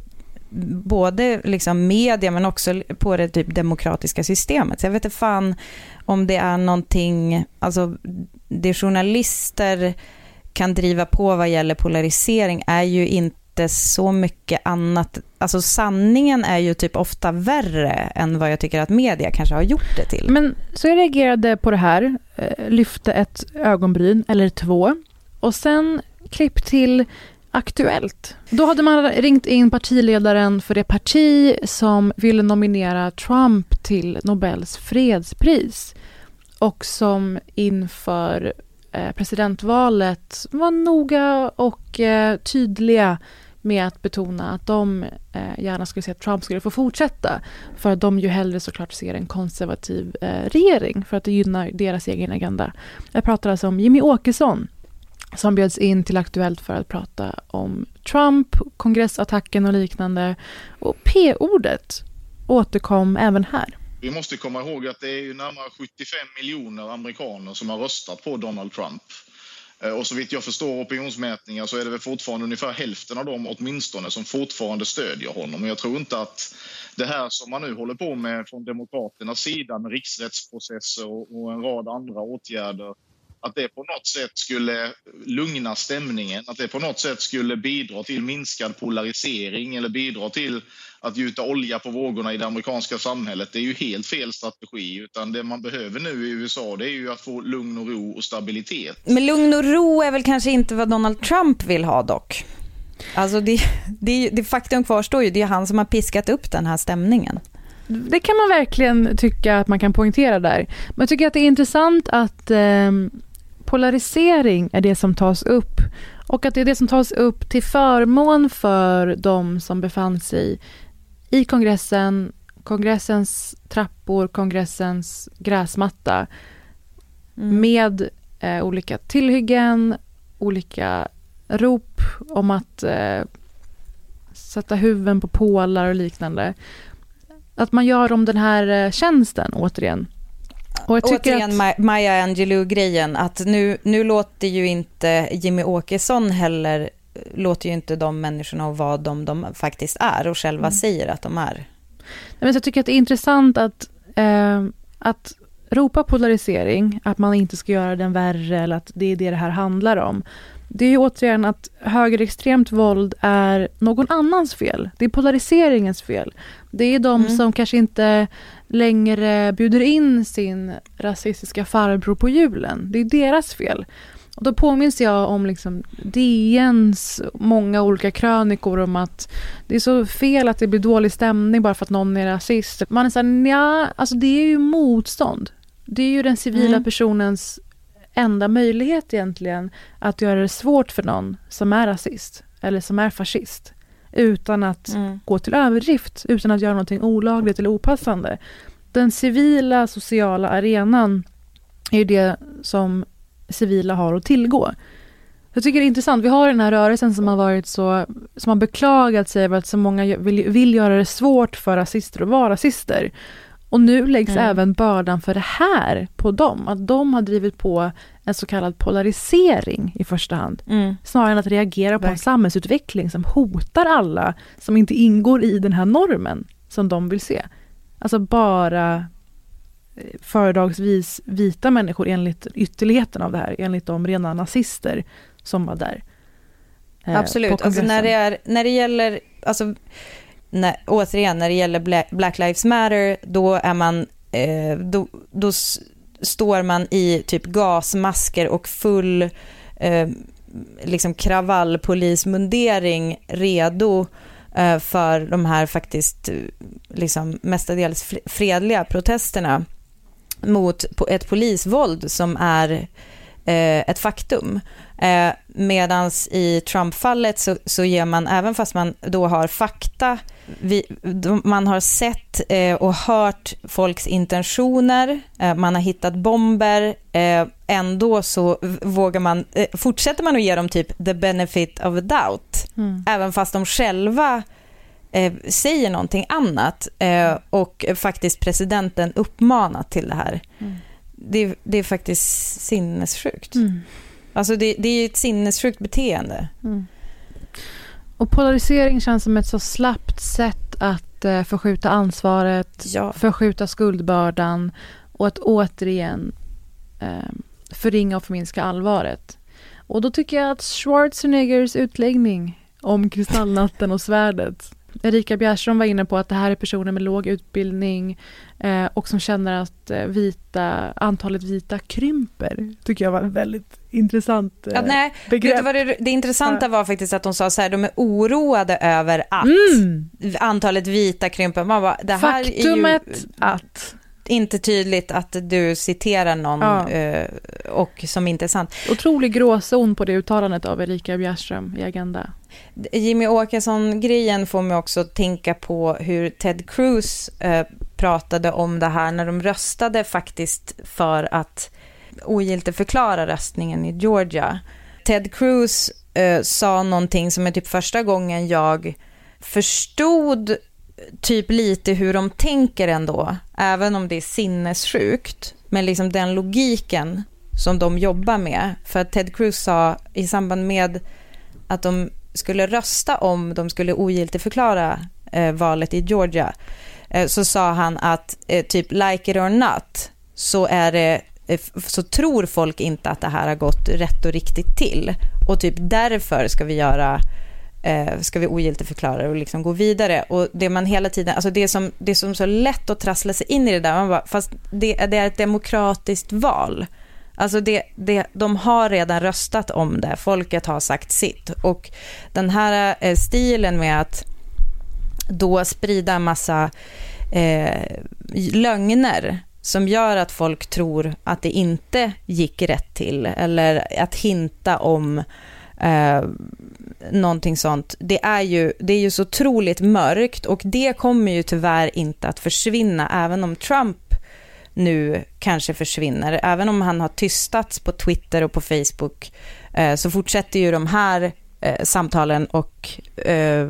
både liksom media men också på det typ demokratiska systemet. Så jag vet inte fan om det är någonting, alltså det journalister kan driva på vad gäller polarisering är ju inte så mycket annat, alltså sanningen är ju typ ofta värre än vad jag tycker att media kanske har gjort det till. Men så jag reagerade på det här, eh, lyfte ett ögonbryn eller två och sen klipp till Aktuellt. Då hade man ringt in partiledaren för det parti som ville nominera Trump till Nobels fredspris och som inför eh, presidentvalet var noga och eh, tydliga med att betona att de eh, gärna skulle se att Trump skulle få fortsätta för att de ju hellre såklart ser en konservativ regering för att det gynnar deras egen agenda. Jag pratar alltså om Jimmy Åkesson som bjöds in till Aktuellt för att prata om Trump, kongressattacken och liknande. Och P-ordet återkom även här. Vi måste komma ihåg att det är ju närmare 75 miljoner amerikaner som har röstat på Donald Trump. Eh, och så vitt jag förstår opinionsmätningar så är det väl fortfarande ungefär hälften av dem åtminstone som fortfarande stödjer honom. jag tror inte att det här som man nu håller på med från Demokraternas sida med riksrättsprocesser och en rad andra åtgärder att det på något sätt skulle lugna stämningen, att det på något sätt skulle bidra till minskad polarisering eller bidra till att gjuta olja på vågorna i det amerikanska samhället. Det är ju helt fel strategi, utan det man behöver nu i USA det är ju att få lugn och ro och stabilitet. Men lugn och ro är väl kanske inte vad Donald Trump vill ha dock? Alltså det, det, det faktum kvarstår ju, det är han som har piskat upp den här stämningen. Det kan man verkligen tycka att man kan poängtera där. Men jag tycker att det är intressant att eh, polarisering är det som tas upp och att det är det som tas upp till förmån för de som befann sig i kongressen, kongressens trappor, kongressens gräsmatta mm. med eh, olika tillhyggen, olika rop om att eh, sätta huvuden på pålar och liknande. Att man gör om den här eh, tjänsten, återigen, och jag Återigen att... Maya Angelou-grejen, att nu, nu låter ju inte Jimmy Åkesson heller, låter ju inte de människorna vara de de faktiskt är och själva mm. säger att de är. Men jag tycker att det är intressant att, eh, att ropa polarisering, att man inte ska göra den värre eller att det är det det här handlar om. Det är ju återigen att högerextremt våld är någon annans fel. Det är polariseringens fel. Det är de mm. som kanske inte längre bjuder in sin rasistiska farbror på julen. Det är deras fel. Och då påminns jag om liksom DNs många olika krönikor om att det är så fel att det blir dålig stämning bara för att någon är rasist. Man är såhär, ja, alltså det är ju motstånd. Det är ju den civila mm. personens enda möjlighet egentligen att göra det svårt för någon som är rasist eller som är fascist. Utan att mm. gå till överdrift, utan att göra någonting olagligt eller opassande. Den civila sociala arenan är det som civila har att tillgå. Jag tycker det är intressant. Vi har den här rörelsen som har varit så, som har beklagat sig över att så många vill, vill göra det svårt för rasister att vara rasister. Och nu läggs mm. även bördan för det här på dem. Att de har drivit på en så kallad polarisering i första hand. Mm. Snarare än att reagera på en samhällsutveckling som hotar alla som inte ingår i den här normen som de vill se. Alltså bara föredragsvis vita människor enligt ytterligheten av det här, enligt de rena nazister som var där. Eh, Absolut, alltså när det, är, när det gäller, alltså, när, återigen, när det gäller Black Lives Matter, då är man, eh, då, då står man i typ gasmasker och full eh, liksom kravallpolismundering redo eh, för de här faktiskt liksom mestadels fredliga protesterna mot ett polisvåld som är eh, ett faktum. Eh, Medan i Trump-fallet så, så ger man, även fast man då har fakta, vi, man har sett eh, och hört folks intentioner, eh, man har hittat bomber, eh, ändå så vågar man, fortsätter man att ge dem typ the benefit of a doubt, mm. även fast de själva säger någonting annat och faktiskt presidenten uppmanat till det här. Mm. Det, det, är faktiskt sinnessjukt. Mm. Alltså det, det är ett sinnessjukt beteende. Mm. Och polarisering känns som ett så slappt sätt att eh, förskjuta ansvaret, ja. förskjuta skuldbördan och att återigen eh, förringa och förminska allvaret. Och då tycker jag att Schwarzeneggers utläggning om kristallnatten och svärdet Erika Bjärström var inne på att det här är personer med låg utbildning eh, och som känner att eh, vita, antalet vita krymper. tycker jag var en väldigt intressant eh, ja, nej, begrepp. Det, det, det intressanta var faktiskt att de sa så här, de är oroade över att mm. antalet vita krymper. Man bara, det här Faktumet är ju, att inte tydligt att du citerar någon ja. eh, och som inte är sant. Otrolig gråzon på det uttalandet av Erika Bjärström i Agenda. Jimmy Åkesson-grejen får mig också tänka på hur Ted Cruz eh, pratade om det här när de röstade faktiskt för att ogiltigförklara röstningen i Georgia. Ted Cruz eh, sa någonting som är typ första gången jag förstod typ lite hur de tänker ändå, även om det är sinnessjukt. Men liksom den logiken som de jobbar med. För att Ted Cruz sa i samband med att de skulle rösta om de skulle ogiltigförklara eh, valet i Georgia, eh, så sa han att eh, typ like it or not, så är det eh, så tror folk inte att det här har gått rätt och riktigt till. Och typ därför ska vi göra eh, ska vi ogiltigförklara och liksom gå vidare. Och det man hela tiden, alltså det som, det som är så lätt att trassla sig in i det där, man bara, fast det, det är ett demokratiskt val. Alltså det, det, de har redan röstat om det, folket har sagt sitt. Och den här eh, stilen med att då sprida en massa eh, lögner som gör att folk tror att det inte gick rätt till eller att hinta om eh, någonting sånt. Det är, ju, det är ju så otroligt mörkt och det kommer ju tyvärr inte att försvinna även om Trump nu kanske försvinner. Även om han har tystats på Twitter och på Facebook eh, så fortsätter ju de här eh, samtalen och eh,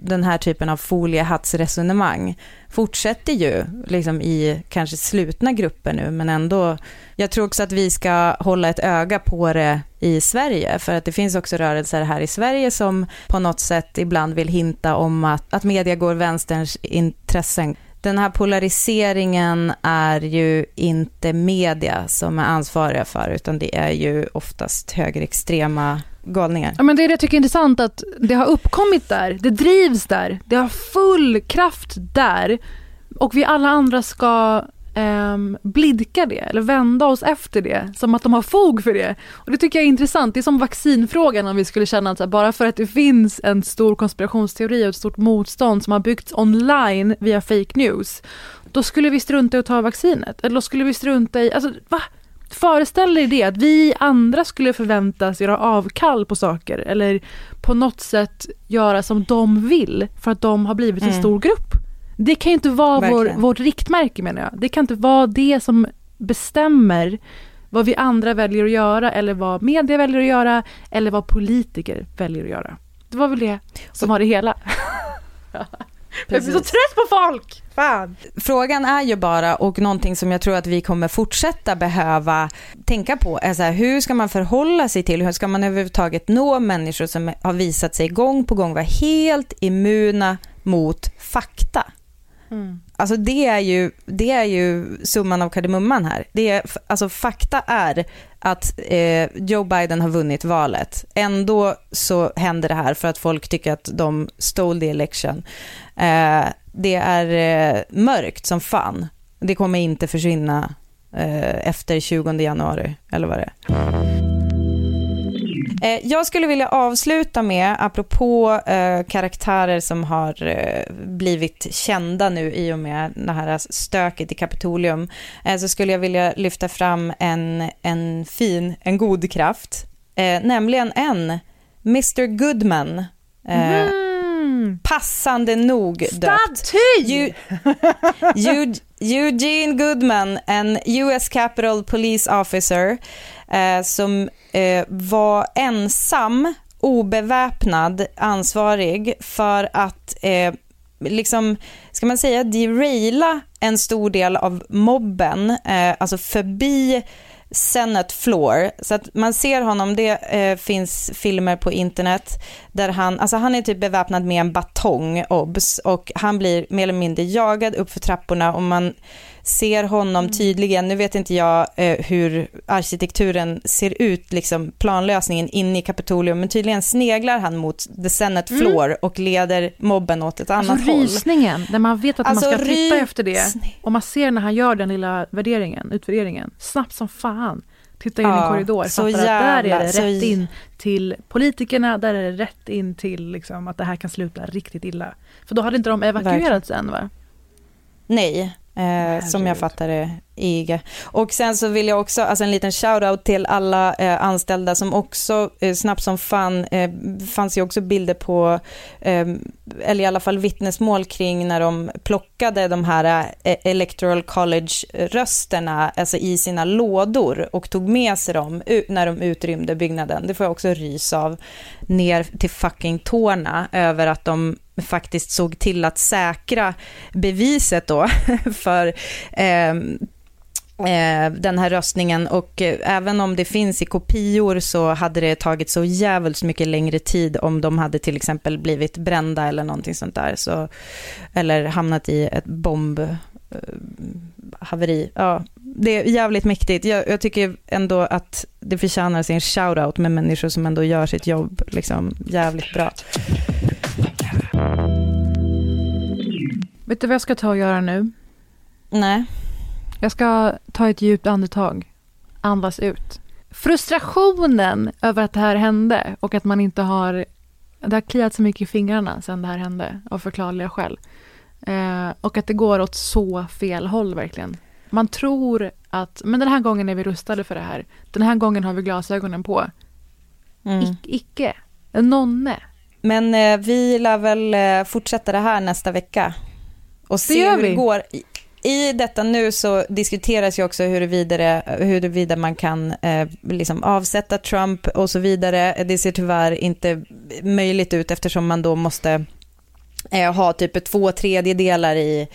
den här typen av foliehattsresonemang fortsätter ju liksom i kanske slutna grupper nu, men ändå. Jag tror också att vi ska hålla ett öga på det i Sverige, för att det finns också rörelser här i Sverige som på något sätt ibland vill hinta om att, att media går vänsterns intressen. Den här polariseringen är ju inte media som är ansvariga för, utan det är ju oftast högerextrema galningar. Ja, men det är det jag tycker är intressant, att det har uppkommit där, det drivs där, det har full kraft där och vi alla andra ska um, blidka det eller vända oss efter det som att de har fog för det. Och det tycker jag är intressant. Det är som vaccinfrågan om vi skulle känna att bara för att det finns en stor konspirationsteori och ett stort motstånd som har byggts online via fake news, då skulle vi strunta i att ta vaccinet. Eller då skulle vi strunta i, alltså va? Föreställ dig det, att vi andra skulle förväntas göra avkall på saker eller på något sätt göra som de vill för att de har blivit en mm. stor grupp. Det kan ju inte vara vår, vårt riktmärke menar jag. Det kan inte vara det som bestämmer vad vi andra väljer att göra eller vad media väljer att göra eller vad politiker väljer att göra. Det var väl det som var det hela. Jag blir så trött på folk! Fan. Frågan är ju bara, och någonting som jag tror att vi kommer fortsätta behöva tänka på, är så här, hur ska man förhålla sig till, hur ska man överhuvudtaget nå människor som har visat sig gång på gång vara helt immuna mot fakta? Mm. Alltså det är, ju, det är ju summan av kardemumman här. Det är, alltså fakta är att eh, Joe Biden har vunnit valet. Ändå så händer det här för att folk tycker att de stole the election. Eh, det är eh, mörkt som fan. Det kommer inte försvinna eh, efter 20 januari, eller vad det är. Eh, jag skulle vilja avsluta med, apropå eh, karaktärer som har eh, blivit kända nu i och med det här stöket i Kapitolium, eh, så skulle jag vilja lyfta fram en, en fin, en god kraft, eh, nämligen en, Mr Goodman. Mm. Passande nog dött. Staty! Eugene Goodman, en US Capitol Police Officer, eh, som eh, var ensam, obeväpnad, ansvarig för att eh, liksom, ska man säga, deraila en stor del av mobben, eh, alltså förbi Senate Floor. Så att man ser honom, det eh, finns filmer på internet där han, alltså han är typ beväpnad med en batong, obs, och han blir mer eller mindre jagad upp för trapporna och man ser honom mm. tydligen, nu vet inte jag eh, hur arkitekturen ser ut, liksom planlösningen inne i Kapitolium, men tydligen sneglar han mot the Senate mm. floor och leder mobben åt ett alltså, annat rysningen, håll. Rysningen, där man vet att alltså, man ska titta efter det och man ser när han gör den lilla värderingen, utvärderingen, snabbt som fan titta in ja, i en korridor, så jävla, att där är det rätt in till politikerna, där är det rätt in till liksom, att det här kan sluta riktigt illa. För då hade inte de evakuerats än va? Nej, eh, som jag fattar det, IG. Och sen så vill jag också, alltså en liten shout-out till alla eh, anställda som också eh, snabbt som fan, eh, fanns ju också bilder på, eh, eller i alla fall vittnesmål kring när de plockade de här eh, Electoral College-rösterna alltså i sina lådor och tog med sig dem när de utrymde byggnaden. Det får jag också rys av ner till fucking tårna över att de faktiskt såg till att säkra beviset då för eh, eh, den här röstningen och eh, även om det finns i kopior så hade det tagit så jävligt mycket längre tid om de hade till exempel blivit brända eller någonting sånt där. Så, eller hamnat i ett bombhaveri. Ja, det är jävligt mäktigt. Jag, jag, tycker ändå att det förtjänar sin shout-out med människor som ändå gör sitt jobb liksom jävligt bra. Vet du vad jag ska ta och göra nu? Nej. Jag ska ta ett djupt andetag. Andas ut. Frustrationen över att det här hände och att man inte har... Det har kliat så mycket i fingrarna sen det här hände, av förklarliga skäl. Eh, och att det går åt så fel håll verkligen. Man tror att, men den här gången är vi rustade för det här. Den här gången har vi glasögonen på. Mm. I, icke. Nonne. Men eh, vi lär väl eh, fortsätta det här nästa vecka. Och se hur det går. I detta nu så diskuteras ju också huruvida, huruvida man kan eh, liksom avsätta Trump och så vidare. Det ser tyvärr inte möjligt ut eftersom man då måste eh, ha typ två tredjedelar i,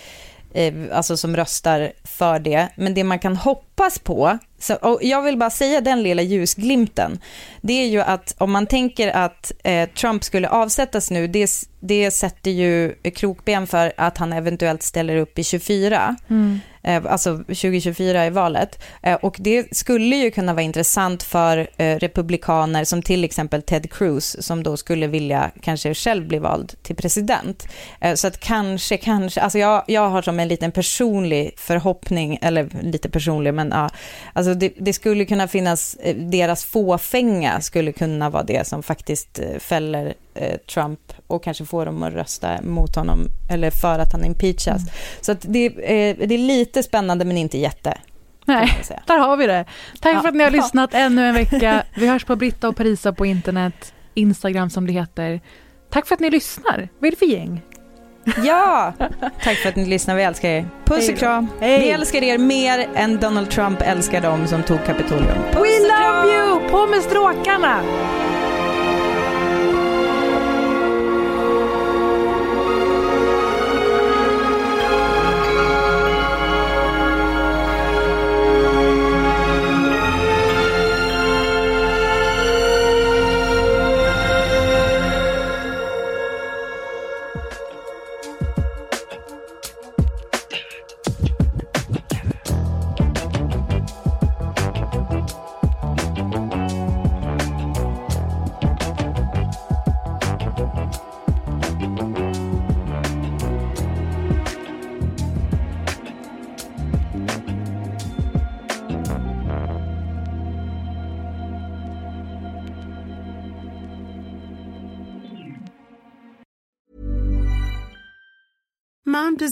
eh, alltså som röstar för det. Men det man kan hoppas hoppas på, och jag vill bara säga den lilla ljusglimten, det är ju att om man tänker att eh, Trump skulle avsättas nu, det, det sätter ju krokben för att han eventuellt ställer upp i 24. Mm. Eh, alltså 2024 i valet. Eh, och det skulle ju kunna vara intressant för eh, republikaner som till exempel Ted Cruz som då skulle vilja kanske själv bli vald till president. Så att kanske, kanske, alltså jag, jag har som en liten personlig förhoppning, eller lite personlig, men ja, alltså det, det skulle kunna finnas, deras fåfänga skulle kunna vara det som faktiskt fäller Trump och kanske får dem att rösta mot honom eller för att han impeachas. Mm. Så det, det är lite spännande men inte jätte. Nej, där har vi det. Tack ja. för att ni har lyssnat ännu en vecka. Vi hörs på Britta och Parisa på internet, Instagram som det heter. Tack för att ni lyssnar. Vad är det för gäng? Ja, tack för att ni lyssnar. Vi älskar er. Puss och kram. Hej. Vi älskar er mer än Donald Trump älskar dem som tog Kapitolium. Puss We love you! På med stråkarna!